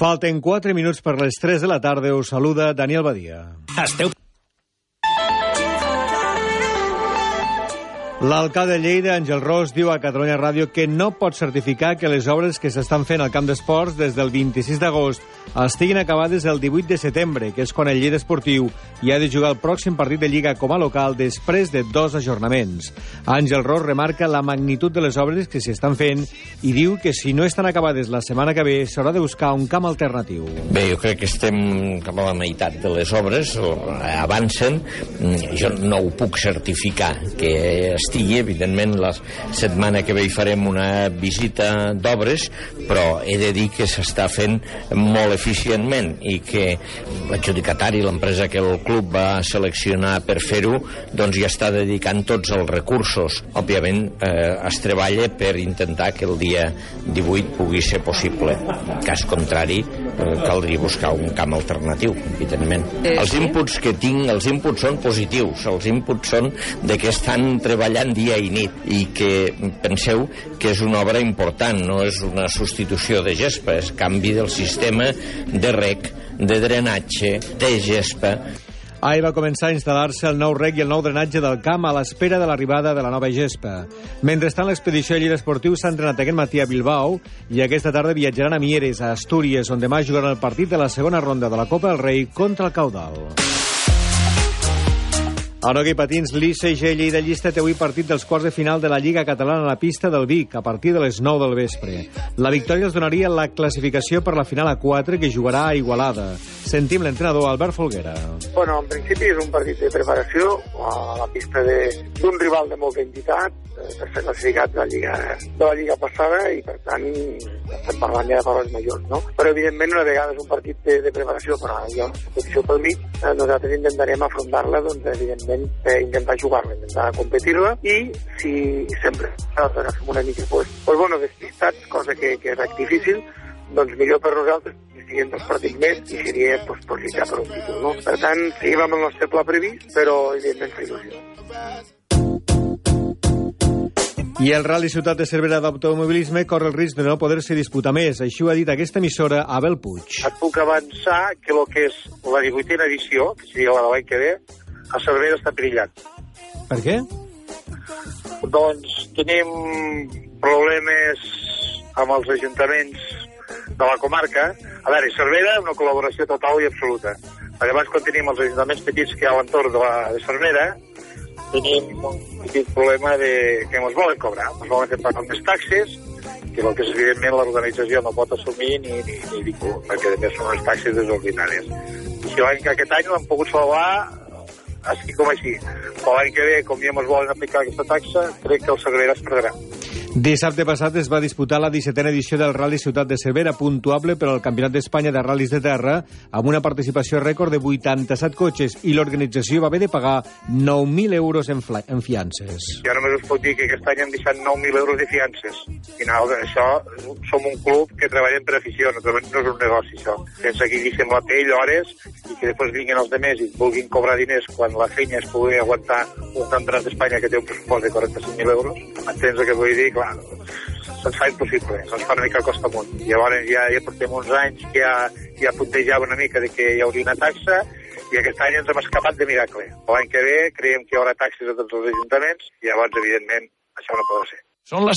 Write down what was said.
Falten 4 minuts per les 3 de la tarda. Us saluda Daniel Badia. Esteu L'alcalde de Lleida, Àngel Ros, diu a Catalunya Ràdio que no pot certificar que les obres que s'estan fent al camp d'esports des del 26 d'agost estiguin acabades el 18 de setembre, que és quan el Lleida Esportiu hi ha de jugar el pròxim partit de Lliga com a local després de dos ajornaments. Àngel Ros remarca la magnitud de les obres que s'hi estan fent i diu que si no estan acabades la setmana que ve s'haurà de buscar un camp alternatiu. Bé, jo crec que estem cap a la meitat de les obres, o avancen. Jo no ho puc certificar, que estigui. Evidentment, la setmana que ve hi farem una visita d'obres, però he de dir que s'està fent molt eficientment i que l'adjudicatari, l'empresa que el club va seleccionar per fer-ho, doncs ja està dedicant tots els recursos. Òbviament, eh, es treballa per intentar que el dia 18 pugui ser possible. En cas contrari, caldria buscar un camp alternatiu, evidentment. Eh, Els sí? inputs que tinc, els inputs són positius, els inputs són de que estan treballant dia i nit i que penseu que és una obra important, no és una substitució de gespa, és canvi del sistema de rec, de drenatge, de gespa. Ahir va començar a instal·lar-se el nou rec i el nou drenatge del camp a l'espera de l'arribada de la nova gespa. Mentrestant, l'expedició de Lleida Esportiu s'ha entrenat aquest matí a Bilbao i aquesta tarda viatjaran a Mieres, a Astúries, on demà jugaran el partit de la segona ronda de la Copa del Rei contra el Caudal. A hoquei patins, l'ICG Lleida Llista té avui partit dels quarts de final de la Lliga Catalana a la pista del Vic, a partir de les 9 del vespre. La victòria els donaria la classificació per la final a 4 que jugarà a Igualada. Sentim l'entrenador Albert Folguera. Bueno, en principi és un partit de preparació a la pista d'un rival de molta entitat, per ser classificat de la Lliga, de la Lliga passada i per tant estem parlant ja de paraules majors, no? Però evidentment una vegada és un partit de, de preparació per a la competició pel mig, eh, nosaltres intentarem afrontar-la, doncs evidentment eh, intentar jugar-la, intentar competir-la i si sempre nosaltres agafem una mica pues, pues bueno, despistats, cosa que, que és difícil, doncs millor per nosaltres siguin dos partits més i seria pues, per lluitar per un títol. No? Per tant, seguim amb el nostre pla previst, però evidentment fa il·lusió. I el Rally Ciutat de Cervera d'automobilisme corre el risc de no poder-se disputar més. Així ho ha dit aquesta emissora Abel Puig. Et puc avançar que el que és la 18a edició, que seria la de l'any que ve, a Cervera està perillat. Per què? Doncs tenim problemes amb els ajuntaments de la comarca. A veure, Cervera, una col·laboració total i absoluta. Perquè abans, quan tenim els ajuntaments petits que hi ha a l'entorn de, la, de Cervera, tenim un petit problema de que ens volen cobrar. Ens volen fer pagar més taxes, que el que és evidentment l'organització no pot assumir ni, ni, ni ningú, perquè a més són unes taxes desordinàries. I si l'any que aquest any l'han pogut salvar així com així. Però l'any que ve, com ja ens volen aplicar aquesta taxa, crec que el Sagrera es perdrà. Dissabte passat es va disputar la 17a edició del Rally Ciutat de Cervera, puntuable per al Campionat d'Espanya de Ral·lis de Terra, amb una participació rècord de 87 cotxes, i l'organització va haver de pagar 9.000 euros en, en fiances. Ja només us puc dir que aquest any hem deixat 9.000 euros de fiances. Al final, això, som un club que treballem per afició, no, no és un negoci, això. Sense que deixem la pell hores i que després vinguin els demés i vulguin cobrar diners quan la feina es pugui aguantar un campionat d'Espanya que té un pressupost de 45.000 euros. Entens el que vull dir? Clar, se'ns fa impossible, se'ns fa una mica costa amunt. Llavors ja, ja portem uns anys que ja, ja puntejava una mica de que hi hauria una taxa i aquest any ens hem escapat de miracle. L'any que ve creiem que hi haurà taxes a tots els ajuntaments i llavors, evidentment, això no pot ser. Són les